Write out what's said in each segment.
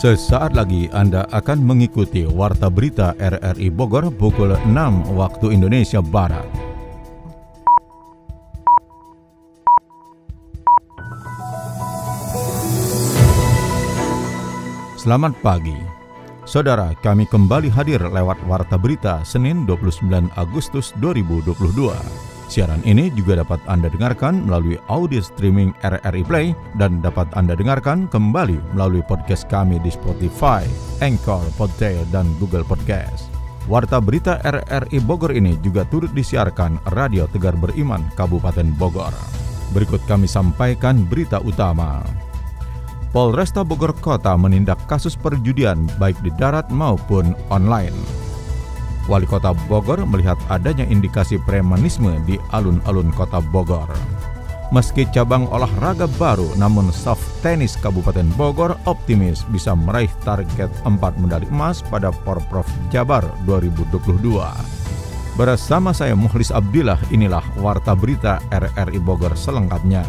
Sesaat lagi Anda akan mengikuti Warta Berita RRI Bogor pukul 6 waktu Indonesia Barat. Selamat pagi. Saudara, kami kembali hadir lewat Warta Berita Senin 29 Agustus 2022. Siaran ini juga dapat Anda dengarkan melalui audio streaming RRI Play dan dapat Anda dengarkan kembali melalui podcast kami di Spotify, Anchor, Podtail, dan Google Podcast. Warta berita RRI Bogor ini juga turut disiarkan Radio Tegar Beriman Kabupaten Bogor. Berikut kami sampaikan berita utama. Polresta Bogor Kota menindak kasus perjudian baik di darat maupun online. Wali Kota Bogor melihat adanya indikasi premanisme di alun-alun Kota Bogor. Meski cabang olahraga baru, namun soft tenis Kabupaten Bogor optimis bisa meraih target 4 medali emas pada Porprov Jabar 2022. Bersama saya Muhlis Abdillah, inilah Warta Berita RRI Bogor selengkapnya.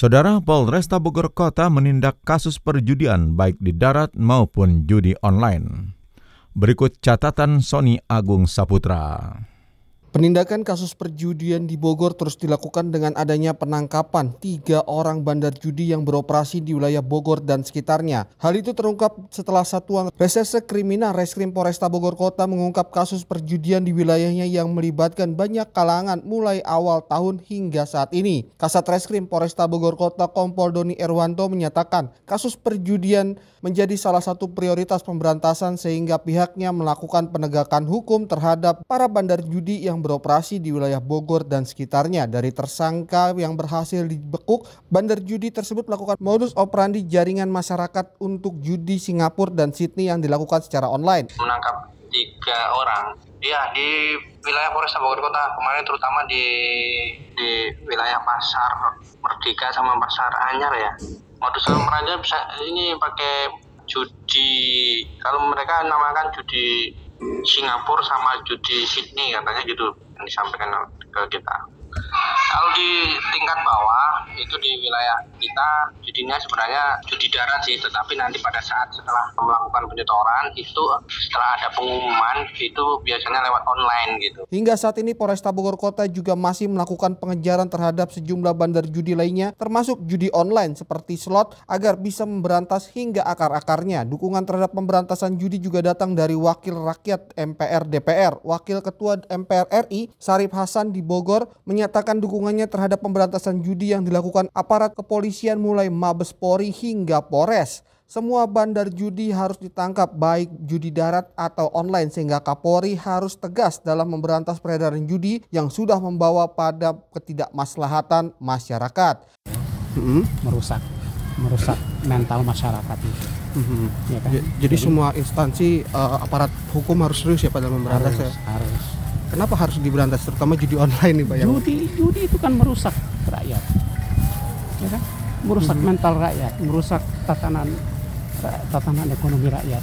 Saudara Polresta Bogor Kota menindak kasus perjudian baik di darat maupun judi online. Berikut catatan Sony Agung Saputra. Penindakan kasus perjudian di Bogor terus dilakukan dengan adanya penangkapan tiga orang bandar judi yang beroperasi di wilayah Bogor dan sekitarnya. Hal itu terungkap setelah Satuan Reserse Kriminal Reskrim Polresta Bogor Kota mengungkap kasus perjudian di wilayahnya yang melibatkan banyak kalangan mulai awal tahun hingga saat ini. Kasat Reskrim Polresta Bogor Kota Kompol Doni Erwanto menyatakan kasus perjudian menjadi salah satu prioritas pemberantasan sehingga pihaknya melakukan penegakan hukum terhadap para bandar judi yang beroperasi di wilayah Bogor dan sekitarnya. Dari tersangka yang berhasil dibekuk, bandar judi tersebut melakukan modus operandi jaringan masyarakat untuk judi Singapura dan Sydney yang dilakukan secara online. Menangkap tiga orang, ya di wilayah Polres Bogor Kota kemarin terutama di di wilayah Pasar Merdeka sama Pasar Anyar ya. Modus operandi bisa ini pakai judi kalau mereka namakan judi Singapura sama judi Sydney katanya gitu yang disampaikan ke kita. Kalau di tingkat bawah itu di wilayah kita judinya sebenarnya judi darat sih, tetapi nanti pada saat setelah melakukan penyetoran itu setelah ada pengumuman itu biasanya lewat online gitu. Hingga saat ini Polresta Bogor Kota juga masih melakukan pengejaran terhadap sejumlah bandar judi lainnya termasuk judi online seperti slot agar bisa memberantas hingga akar-akarnya. Dukungan terhadap pemberantasan judi juga datang dari Wakil Rakyat MPR DPR. Wakil Ketua MPR RI Sarif Hasan di Bogor menyatakan dukungannya terhadap pemberantasan judi yang dilakukan aparat kepolisian mulai Mabes Polri hingga Polres. Semua bandar judi harus ditangkap baik judi darat atau online sehingga Kapolri harus tegas dalam memberantas peredaran judi yang sudah membawa pada ketidakmaslahatan masyarakat. Hmm, merusak merusak mental masyarakat itu. Hmm. Ya kan? jadi, jadi semua instansi uh, aparat hukum harus serius ya pada memberantas harus, ya. Harus. Kenapa harus diberantas terutama judi online nih Pak? Judi judi itu kan merusak rakyat. Ya kan? Merusak hmm. mental rakyat, merusak tatanan tatanan ekonomi rakyat.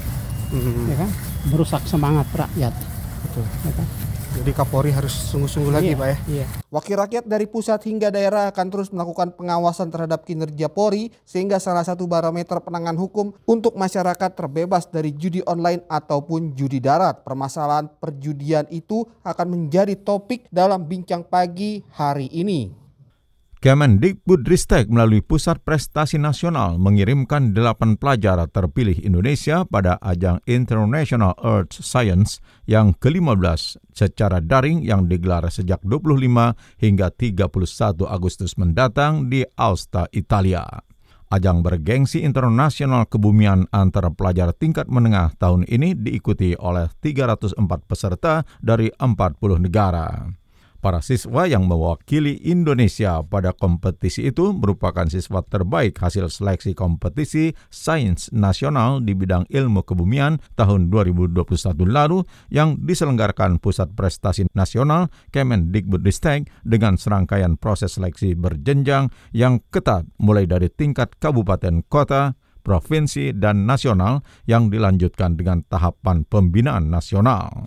Hmm. Ya kan? Merusak semangat rakyat. Betul. Ya kan? Jadi Kapolri harus sungguh-sungguh lagi iya, Pak ya. Iya. Wakil rakyat dari pusat hingga daerah akan terus melakukan pengawasan terhadap kinerja Polri sehingga salah satu barometer penanganan hukum untuk masyarakat terbebas dari judi online ataupun judi darat. Permasalahan perjudian itu akan menjadi topik dalam bincang pagi hari ini. Kemendikbudristek melalui Pusat Prestasi Nasional mengirimkan delapan pelajar terpilih Indonesia pada ajang International Earth Science yang ke-15 secara daring yang digelar sejak 25 hingga 31 Agustus mendatang di Aosta, Italia. Ajang bergengsi internasional kebumian antar pelajar tingkat menengah tahun ini diikuti oleh 304 peserta dari 40 negara. Para siswa yang mewakili Indonesia pada kompetisi itu merupakan siswa terbaik hasil seleksi kompetisi Sains Nasional di bidang ilmu kebumian tahun 2021 lalu yang diselenggarakan Pusat Prestasi Nasional Kemendikbudristek dengan serangkaian proses seleksi berjenjang yang ketat mulai dari tingkat kabupaten kota, provinsi, dan nasional yang dilanjutkan dengan tahapan pembinaan nasional.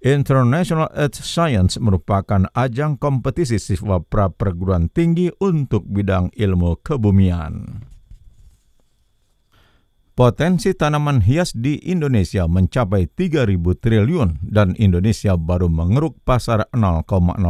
International Earth Science merupakan ajang kompetisi siswa pra perguruan tinggi untuk bidang ilmu kebumian. Potensi tanaman hias di Indonesia mencapai 3.000 triliun dan Indonesia baru mengeruk pasar 0,01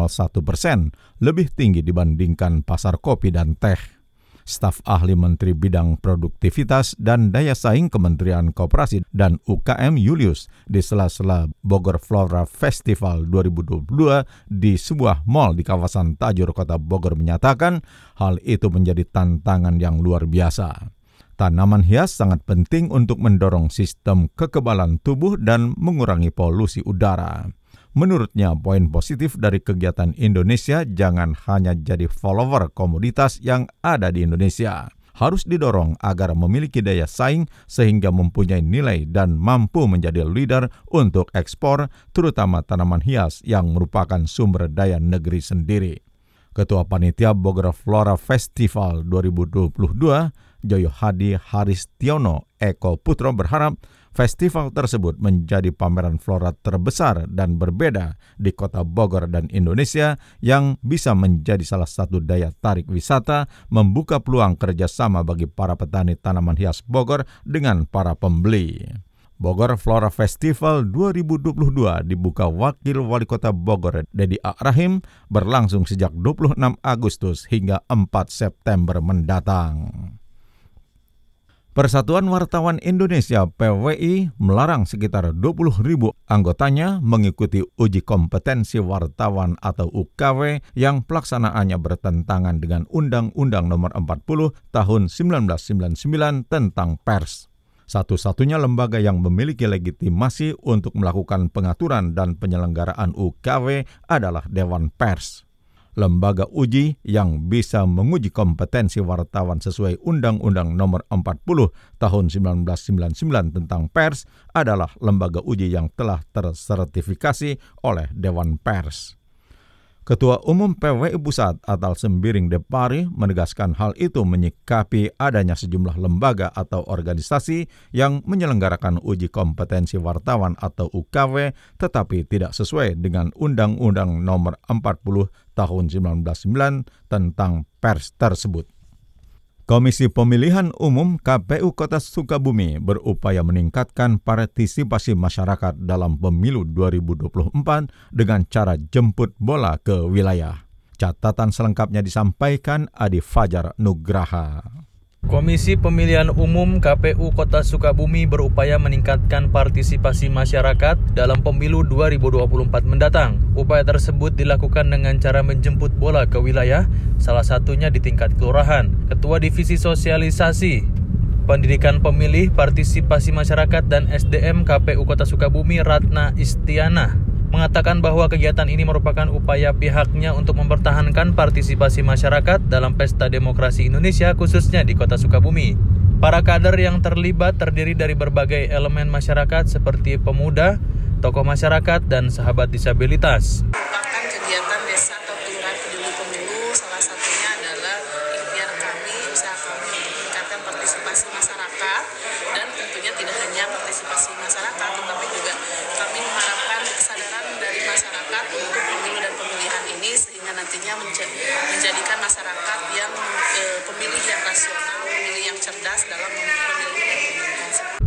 persen, lebih tinggi dibandingkan pasar kopi dan teh staf ahli Menteri Bidang Produktivitas dan Daya Saing Kementerian Koperasi dan UKM Julius di sela-sela Bogor Flora Festival 2022 di sebuah mal di kawasan Tajur Kota Bogor menyatakan hal itu menjadi tantangan yang luar biasa. Tanaman hias sangat penting untuk mendorong sistem kekebalan tubuh dan mengurangi polusi udara. Menurutnya, poin positif dari kegiatan Indonesia jangan hanya jadi follower komoditas yang ada di Indonesia. Harus didorong agar memiliki daya saing sehingga mempunyai nilai dan mampu menjadi leader untuk ekspor, terutama tanaman hias yang merupakan sumber daya negeri sendiri. Ketua Panitia Bogor Flora Festival 2022, Joyo Hadi Haristiono Eko Putro berharap Festival tersebut menjadi pameran flora terbesar dan berbeda di kota Bogor dan Indonesia yang bisa menjadi salah satu daya tarik wisata, membuka peluang kerjasama bagi para petani tanaman hias Bogor dengan para pembeli. Bogor Flora Festival 2022 dibuka Wakil Wali Kota Bogor Dedi A. Rahim berlangsung sejak 26 Agustus hingga 4 September mendatang. Persatuan Wartawan Indonesia PWI melarang sekitar 20 ribu anggotanya mengikuti uji kompetensi wartawan atau UKW yang pelaksanaannya bertentangan dengan Undang-Undang Nomor 40 Tahun 1999 tentang pers. Satu-satunya lembaga yang memiliki legitimasi untuk melakukan pengaturan dan penyelenggaraan UKW adalah Dewan Pers lembaga uji yang bisa menguji kompetensi wartawan sesuai Undang-Undang Nomor 40 Tahun 1999 tentang pers adalah lembaga uji yang telah tersertifikasi oleh Dewan Pers. Ketua Umum PWI Pusat Atal Sembiring Depari menegaskan hal itu menyikapi adanya sejumlah lembaga atau organisasi yang menyelenggarakan uji kompetensi wartawan atau UKW tetapi tidak sesuai dengan Undang-Undang Nomor 40 Tahun 1999 tentang pers tersebut. Komisi Pemilihan Umum KPU Kota Sukabumi berupaya meningkatkan partisipasi masyarakat dalam pemilu 2024 dengan cara jemput bola ke wilayah. Catatan selengkapnya disampaikan Adi Fajar Nugraha. Komisi Pemilihan Umum KPU Kota Sukabumi berupaya meningkatkan partisipasi masyarakat dalam pemilu 2024 mendatang. Upaya tersebut dilakukan dengan cara menjemput bola ke wilayah, salah satunya di tingkat kelurahan. Ketua Divisi Sosialisasi Pendidikan Pemilih, Partisipasi Masyarakat dan SDM KPU Kota Sukabumi Ratna Istiana mengatakan bahwa kegiatan ini merupakan upaya pihaknya untuk mempertahankan partisipasi masyarakat dalam pesta demokrasi Indonesia khususnya di Kota Sukabumi. Para kader yang terlibat terdiri dari berbagai elemen masyarakat seperti pemuda, tokoh masyarakat, dan sahabat disabilitas.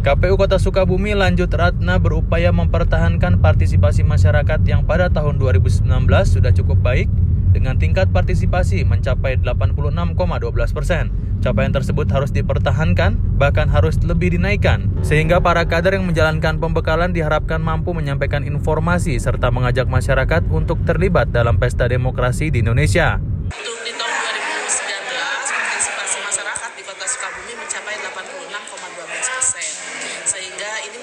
KPU Kota Sukabumi lanjut Ratna berupaya mempertahankan partisipasi masyarakat yang pada tahun 2019 sudah cukup baik dengan tingkat partisipasi mencapai 86,12 persen. Capaian tersebut harus dipertahankan, bahkan harus lebih dinaikkan, sehingga para kader yang menjalankan pembekalan diharapkan mampu menyampaikan informasi serta mengajak masyarakat untuk terlibat dalam pesta demokrasi di Indonesia.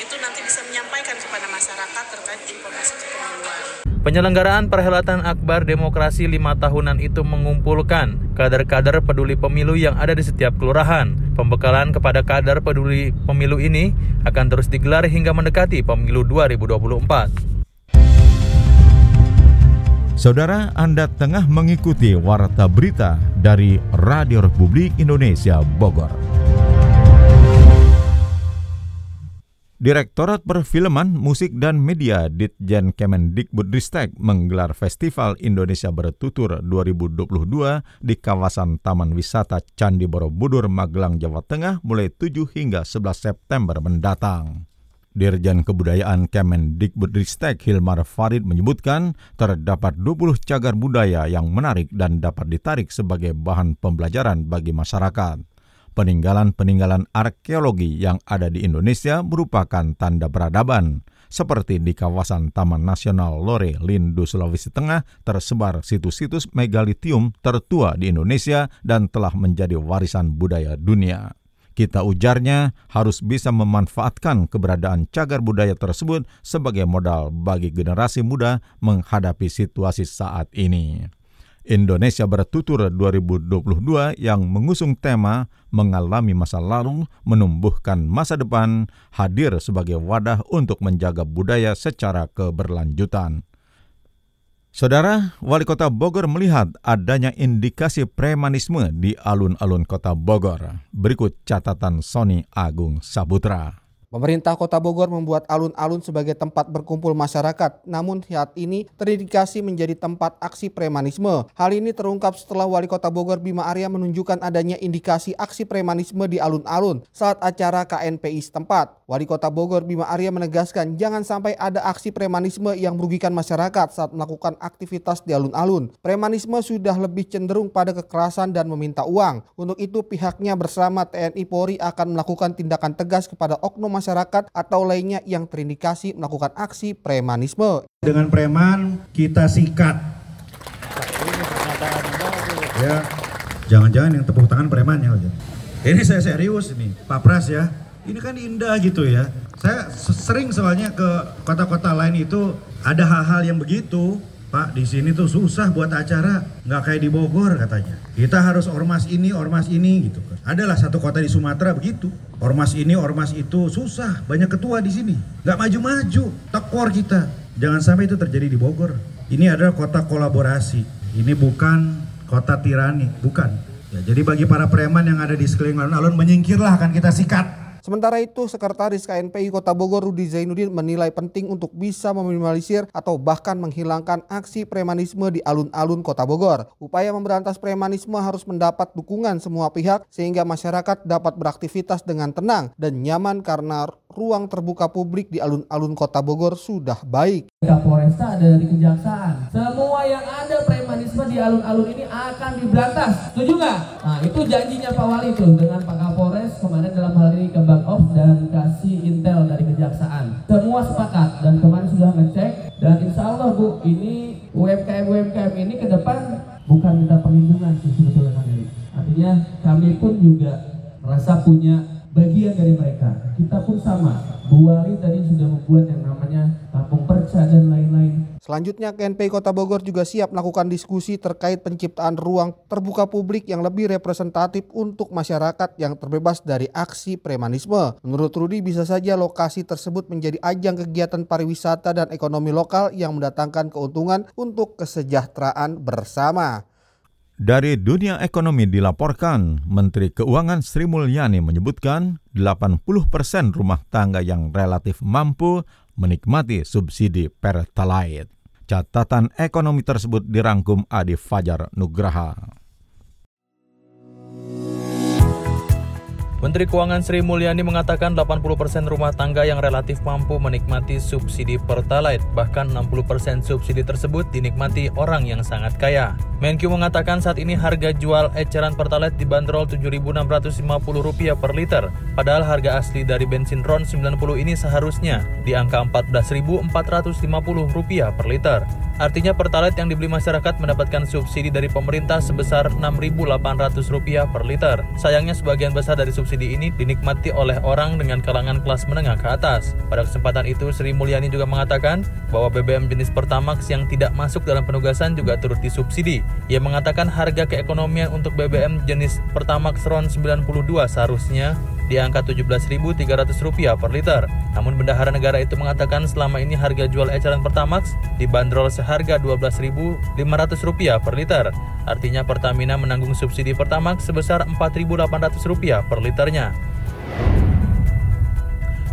itu nanti bisa menyampaikan kepada masyarakat terkait informasi kepemiluan. Penyelenggaraan perhelatan Akbar Demokrasi lima tahunan itu mengumpulkan kader-kader peduli pemilu yang ada di setiap kelurahan. Pembekalan kepada kader peduli pemilu ini akan terus digelar hingga mendekati pemilu 2024. Saudara, Anda tengah mengikuti Warta Berita dari Radio Republik Indonesia Bogor. Direktorat Perfilman, Musik dan Media Ditjen Kemendikbudristek menggelar Festival Indonesia Bertutur 2022 di kawasan Taman Wisata Candi Borobudur, Magelang, Jawa Tengah mulai 7 hingga 11 September mendatang. Dirjen Kebudayaan Kemendikbudristek Hilmar Farid menyebutkan terdapat 20 cagar budaya yang menarik dan dapat ditarik sebagai bahan pembelajaran bagi masyarakat peninggalan-peninggalan arkeologi yang ada di Indonesia merupakan tanda peradaban. Seperti di kawasan Taman Nasional Lore Lindu Sulawesi Tengah tersebar situs-situs megalitium tertua di Indonesia dan telah menjadi warisan budaya dunia. Kita ujarnya harus bisa memanfaatkan keberadaan cagar budaya tersebut sebagai modal bagi generasi muda menghadapi situasi saat ini. Indonesia Bertutur 2022 yang mengusung tema mengalami masa lalu, menumbuhkan masa depan, hadir sebagai wadah untuk menjaga budaya secara keberlanjutan. Saudara, Wali Kota Bogor melihat adanya indikasi premanisme di alun-alun Kota Bogor. Berikut catatan Sony Agung Sabutra. Pemerintah Kota Bogor membuat alun-alun sebagai tempat berkumpul masyarakat, namun saat ini terindikasi menjadi tempat aksi premanisme. Hal ini terungkap setelah Wali Kota Bogor Bima Arya menunjukkan adanya indikasi aksi premanisme di alun-alun saat acara KNPI setempat. Wali Kota Bogor Bima Arya menegaskan jangan sampai ada aksi premanisme yang merugikan masyarakat saat melakukan aktivitas di alun-alun. Premanisme sudah lebih cenderung pada kekerasan dan meminta uang. Untuk itu pihaknya bersama TNI Polri akan melakukan tindakan tegas kepada oknum masyarakat atau lainnya yang terindikasi melakukan aksi premanisme. Dengan preman kita sikat. Ya, jangan-jangan yang tepuk tangan premannya aja. Ini saya serius nih, Pak Pras ya. Ini kan indah gitu ya. Saya sering soalnya ke kota-kota lain itu ada hal-hal yang begitu. Pak, di sini tuh susah buat acara, nggak kayak di Bogor katanya. Kita harus ormas ini, ormas ini gitu kan. Adalah satu kota di Sumatera begitu. Ormas ini, ormas itu susah, banyak ketua di sini. Nggak maju-maju, tekor kita. Jangan sampai itu terjadi di Bogor. Ini adalah kota kolaborasi. Ini bukan kota tirani, bukan. Ya, jadi bagi para preman yang ada di sekeliling alun-alun menyingkirlah akan kita sikat. Sementara itu, Sekretaris KNPI Kota Bogor Rudi Zainuddin menilai penting untuk bisa meminimalisir atau bahkan menghilangkan aksi premanisme di alun-alun Kota Bogor. Upaya memberantas premanisme harus mendapat dukungan semua pihak sehingga masyarakat dapat beraktivitas dengan tenang dan nyaman karena ruang terbuka publik di alun-alun Kota Bogor sudah baik. Kapolresta ada dari kejaksaan. Semua yang ada premanisme di alun-alun ini akan diberantas. Setuju nggak? Nah itu janjinya Pak Wali tuh dengan Pak Kapolres kemarin dalam hal ini ke Bank Off dan kasih intel dari kejaksaan. Semua sepakat dan kemarin sudah ngecek dan insya Allah Bu ini UMKM UMKM ini ke depan bukan minta perlindungan sih sebetulnya Kang Artinya kami pun juga merasa punya bagian dari mereka. Kita pun sama. Bu Wali tadi sudah membuat yang namanya kampung perca dan lain-lain. Selanjutnya, KNPI Kota Bogor juga siap melakukan diskusi terkait penciptaan ruang terbuka publik yang lebih representatif untuk masyarakat yang terbebas dari aksi premanisme. Menurut Rudi, bisa saja lokasi tersebut menjadi ajang kegiatan pariwisata dan ekonomi lokal yang mendatangkan keuntungan untuk kesejahteraan bersama. Dari dunia ekonomi dilaporkan, Menteri Keuangan Sri Mulyani menyebutkan 80% rumah tangga yang relatif mampu menikmati subsidi Pertalite. Catatan ekonomi tersebut dirangkum Adi Fajar Nugraha. Menteri Keuangan Sri Mulyani mengatakan 80% rumah tangga yang relatif mampu menikmati subsidi Pertalite, bahkan 60% subsidi tersebut dinikmati orang yang sangat kaya. Menkyu mengatakan saat ini harga jual eceran Pertalite dibanderol Rp7.650 per liter, padahal harga asli dari bensin RON 90 ini seharusnya di angka Rp14.450 per liter. Artinya Pertalite yang dibeli masyarakat mendapatkan subsidi dari pemerintah sebesar Rp6.800 per liter. Sayangnya sebagian besar dari subsidi subsidi ini dinikmati oleh orang dengan kalangan kelas menengah ke atas. Pada kesempatan itu, Sri Mulyani juga mengatakan bahwa BBM jenis Pertamax yang tidak masuk dalam penugasan juga turut disubsidi. Ia mengatakan harga keekonomian untuk BBM jenis Pertamax RON 92 seharusnya di angka Rp17.300 per liter. Namun bendahara negara itu mengatakan selama ini harga jual eceran Pertamax dibanderol seharga Rp12.500 per liter. Artinya Pertamina menanggung subsidi Pertamax sebesar Rp4.800 per liternya.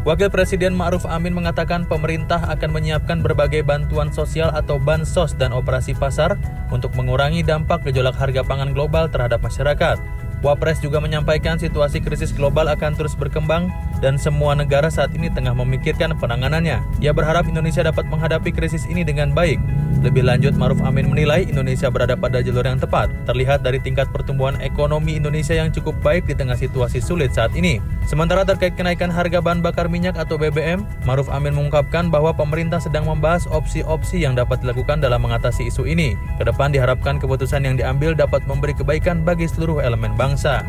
Wakil Presiden Ma'ruf Amin mengatakan pemerintah akan menyiapkan berbagai bantuan sosial atau bansos dan operasi pasar untuk mengurangi dampak gejolak harga pangan global terhadap masyarakat. Wapres juga menyampaikan situasi krisis global akan terus berkembang dan semua negara saat ini tengah memikirkan penanganannya. Ia berharap Indonesia dapat menghadapi krisis ini dengan baik. Lebih lanjut, Maruf Amin menilai Indonesia berada pada jalur yang tepat, terlihat dari tingkat pertumbuhan ekonomi Indonesia yang cukup baik di tengah situasi sulit saat ini. Sementara terkait kenaikan harga bahan bakar minyak atau BBM, Maruf Amin mengungkapkan bahwa pemerintah sedang membahas opsi-opsi yang dapat dilakukan dalam mengatasi isu ini. Ke depan diharapkan keputusan yang diambil dapat memberi kebaikan bagi seluruh elemen bangsa.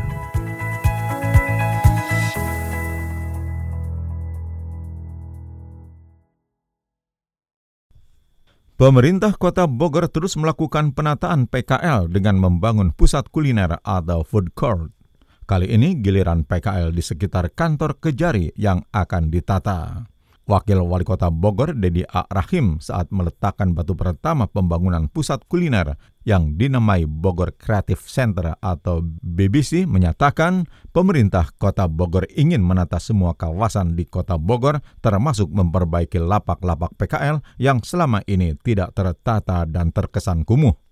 Pemerintah Kota Bogor terus melakukan penataan PKL dengan membangun pusat kuliner atau food court. Kali ini giliran PKL di sekitar kantor Kejari yang akan ditata. Wakil Wali Kota Bogor, Dedi A. Rahim, saat meletakkan batu pertama pembangunan pusat kuliner yang dinamai Bogor Creative Center atau BBC menyatakan pemerintah Kota Bogor ingin menata semua kawasan di Kota Bogor termasuk memperbaiki lapak-lapak PKL yang selama ini tidak tertata dan terkesan kumuh.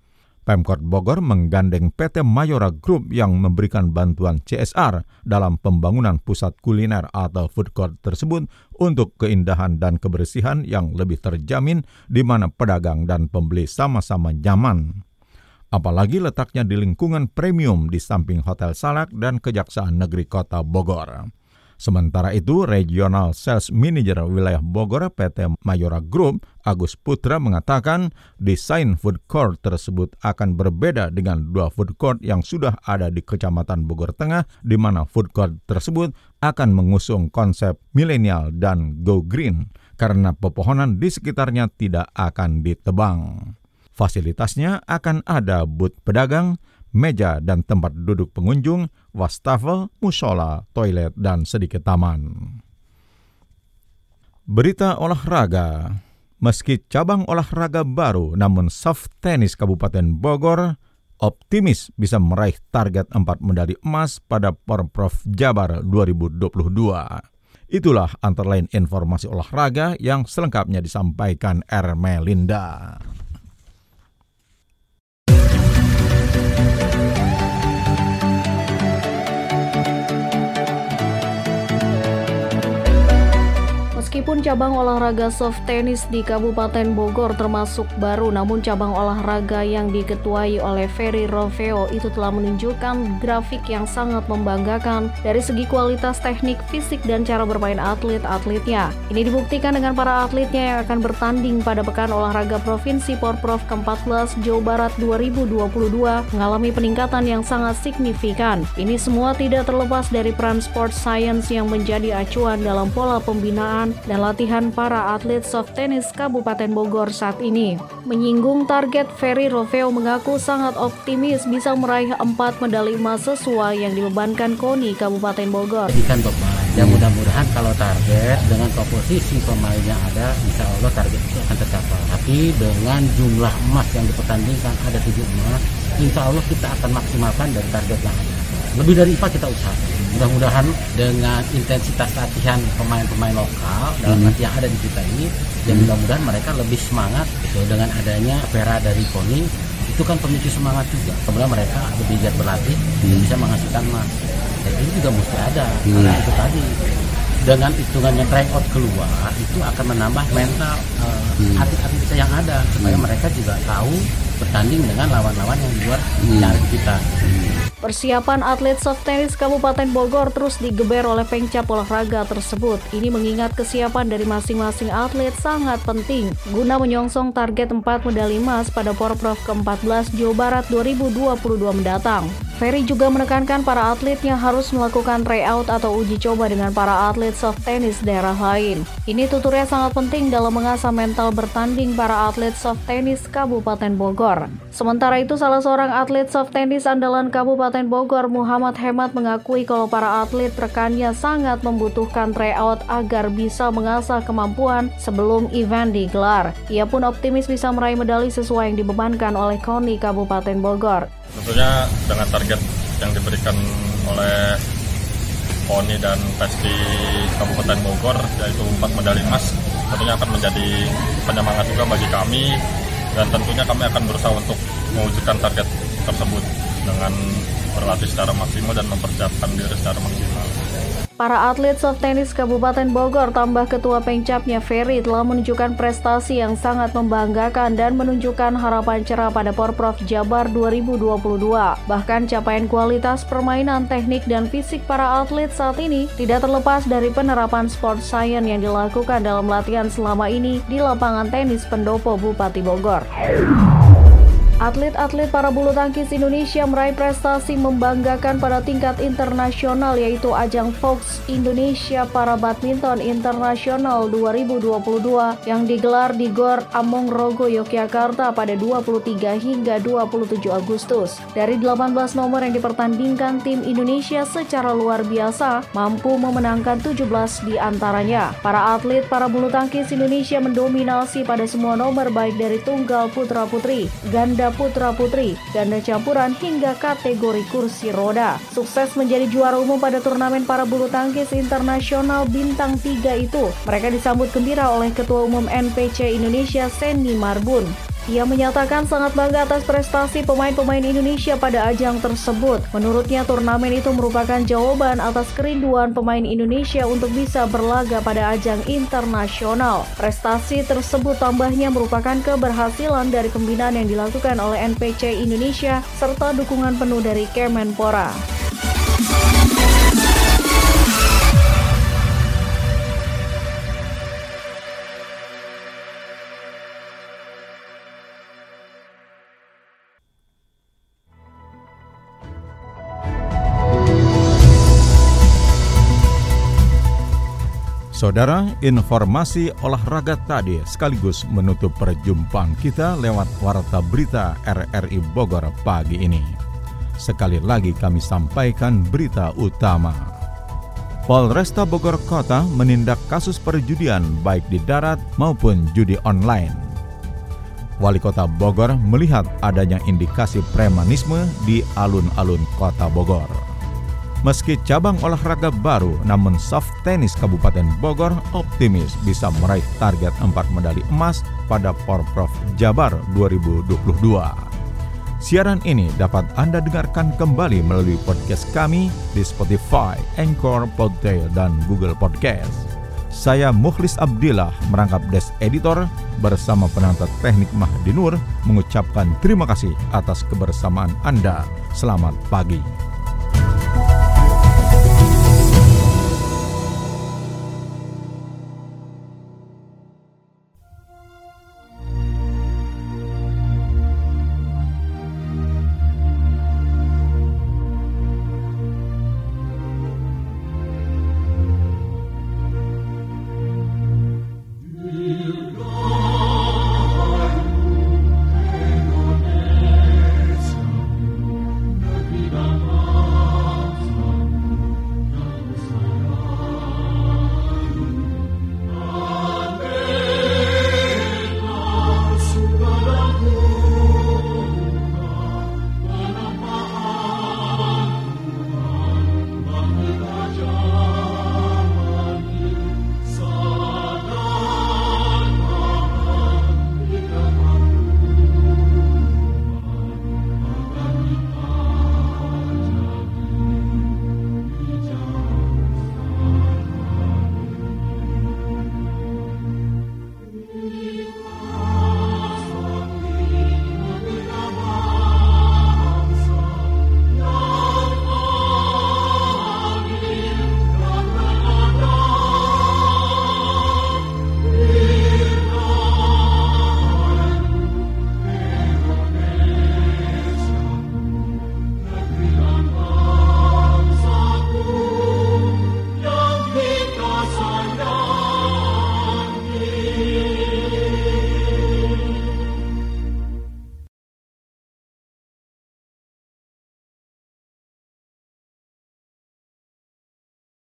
Pemkot Bogor menggandeng PT Mayora Group yang memberikan bantuan CSR dalam pembangunan pusat kuliner atau food court tersebut untuk keindahan dan kebersihan yang lebih terjamin di mana pedagang dan pembeli sama-sama nyaman. Apalagi letaknya di lingkungan premium di samping Hotel Salak dan Kejaksaan Negeri Kota Bogor. Sementara itu, Regional Sales Manager Wilayah Bogor PT Mayora Group, Agus Putra mengatakan desain food court tersebut akan berbeda dengan dua food court yang sudah ada di Kecamatan Bogor Tengah, di mana food court tersebut akan mengusung konsep milenial dan go green karena pepohonan di sekitarnya tidak akan ditebang. Fasilitasnya akan ada booth pedagang, meja dan tempat duduk pengunjung, wastafel, musola, toilet, dan sedikit taman. Berita olahraga. Meski cabang olahraga baru, namun soft tennis Kabupaten Bogor optimis bisa meraih target 4 medali emas pada Porprov Jabar 2022. Itulah antara lain informasi olahraga yang selengkapnya disampaikan Ermelinda. Meskipun cabang olahraga soft tennis di Kabupaten Bogor termasuk baru, namun cabang olahraga yang diketuai oleh Ferry Roveo itu telah menunjukkan grafik yang sangat membanggakan dari segi kualitas teknik, fisik, dan cara bermain atlet-atletnya. Ini dibuktikan dengan para atletnya yang akan bertanding pada Pekan Olahraga Provinsi Porprov ke-14 Jawa Barat 2022 mengalami peningkatan yang sangat signifikan. Ini semua tidak terlepas dari peran sport science yang menjadi acuan dalam pola pembinaan dan latihan para atlet soft tennis Kabupaten Bogor saat ini. Menyinggung target, Ferry Roveo mengaku sangat optimis bisa meraih empat medali emas sesuai yang dibebankan KONI Kabupaten Bogor. Ikan beban. Ya mudah-mudahan kalau target dengan komposisi pemain yang ada, insya Allah target itu akan tercapai. Tapi dengan jumlah emas yang dipertandingkan ada tujuh emas, insya Allah kita akan maksimalkan dari target yang ada. Lebih dari IPA kita usahakan. Mudah-mudahan dengan intensitas latihan pemain-pemain lokal dalam arti yang ada di kita ini, ya mudah-mudahan mereka lebih semangat gitu dengan adanya pera dari KONI. Itu kan pemicu semangat juga. Kemudian mereka lebih giat berlatih, dan bisa menghasilkan emas. Dan ini juga mesti ada. Karena itu tadi dengan hitungannya tryout keluar itu akan menambah mental uh, atlet-atlet kita yang ada. Supaya mereka juga tahu bertanding dengan lawan-lawan yang di luar dari kita. Persiapan atlet soft tennis Kabupaten Bogor terus digeber oleh pengcap olahraga tersebut. Ini mengingat kesiapan dari masing-masing atlet sangat penting guna menyongsong target 4 medali emas pada Porprov ke-14 Jawa Barat 2022 mendatang. Ferry juga menekankan para atletnya harus melakukan tryout atau uji coba dengan para atlet soft tennis daerah lain. Ini tuturnya sangat penting dalam mengasah mental bertanding para atlet soft tennis Kabupaten Bogor. Sementara itu, salah seorang atlet soft tennis andalan Kabupaten Bogor, Muhammad Hemat mengakui kalau para atlet rekannya sangat membutuhkan tryout agar bisa mengasah kemampuan sebelum event digelar. Ia pun optimis bisa meraih medali sesuai yang dibebankan oleh KONI Kabupaten Bogor. Tentunya dengan target yang diberikan oleh KONI dan Pesti Kabupaten Bogor yaitu empat medali emas tentunya akan menjadi penyemangat juga bagi kami dan tentunya kami akan berusaha untuk mewujudkan target tersebut dengan berlatih secara maksimal dan mempersiapkan diri secara maksimal. Para atlet soft tennis Kabupaten Bogor tambah ketua pengcapnya Ferry telah menunjukkan prestasi yang sangat membanggakan dan menunjukkan harapan cerah pada Porprov Jabar 2022. Bahkan capaian kualitas permainan, teknik, dan fisik para atlet saat ini tidak terlepas dari penerapan sport science yang dilakukan dalam latihan selama ini di lapangan tenis Pendopo Bupati Bogor. Atlet-atlet para bulu tangkis Indonesia meraih prestasi membanggakan pada tingkat internasional yaitu ajang Fox Indonesia para Badminton Internasional 2022 yang digelar di Gor Among Rogo Yogyakarta pada 23 hingga 27 Agustus. Dari 18 nomor yang dipertandingkan tim Indonesia secara luar biasa mampu memenangkan 17 di antaranya. Para atlet para bulu tangkis Indonesia mendominasi pada semua nomor baik dari tunggal putra-putri, ganda putra-putri, ganda campuran hingga kategori kursi roda. Sukses menjadi juara umum pada turnamen para bulu tangkis internasional bintang 3 itu. Mereka disambut gembira oleh Ketua Umum NPC Indonesia Seni Marbun. Ia menyatakan sangat bangga atas prestasi pemain-pemain Indonesia pada ajang tersebut. Menurutnya turnamen itu merupakan jawaban atas kerinduan pemain Indonesia untuk bisa berlaga pada ajang internasional. Prestasi tersebut tambahnya merupakan keberhasilan dari pembinaan yang dilakukan oleh NPC Indonesia serta dukungan penuh dari Kemenpora. Saudara, informasi olahraga tadi sekaligus menutup perjumpaan kita lewat Warta Berita RRI Bogor pagi ini. Sekali lagi kami sampaikan berita utama. Polresta Bogor Kota menindak kasus perjudian baik di darat maupun judi online. Wali Kota Bogor melihat adanya indikasi premanisme di alun-alun Kota Bogor. Meski cabang olahraga baru, namun soft tennis Kabupaten Bogor optimis bisa meraih target 4 medali emas pada Porprov Jabar 2022. Siaran ini dapat Anda dengarkan kembali melalui podcast kami di Spotify, Anchor, Podtail, dan Google Podcast. Saya Mukhlis Abdillah merangkap Des Editor bersama penantat teknik Mahdi Nur mengucapkan terima kasih atas kebersamaan Anda. Selamat pagi.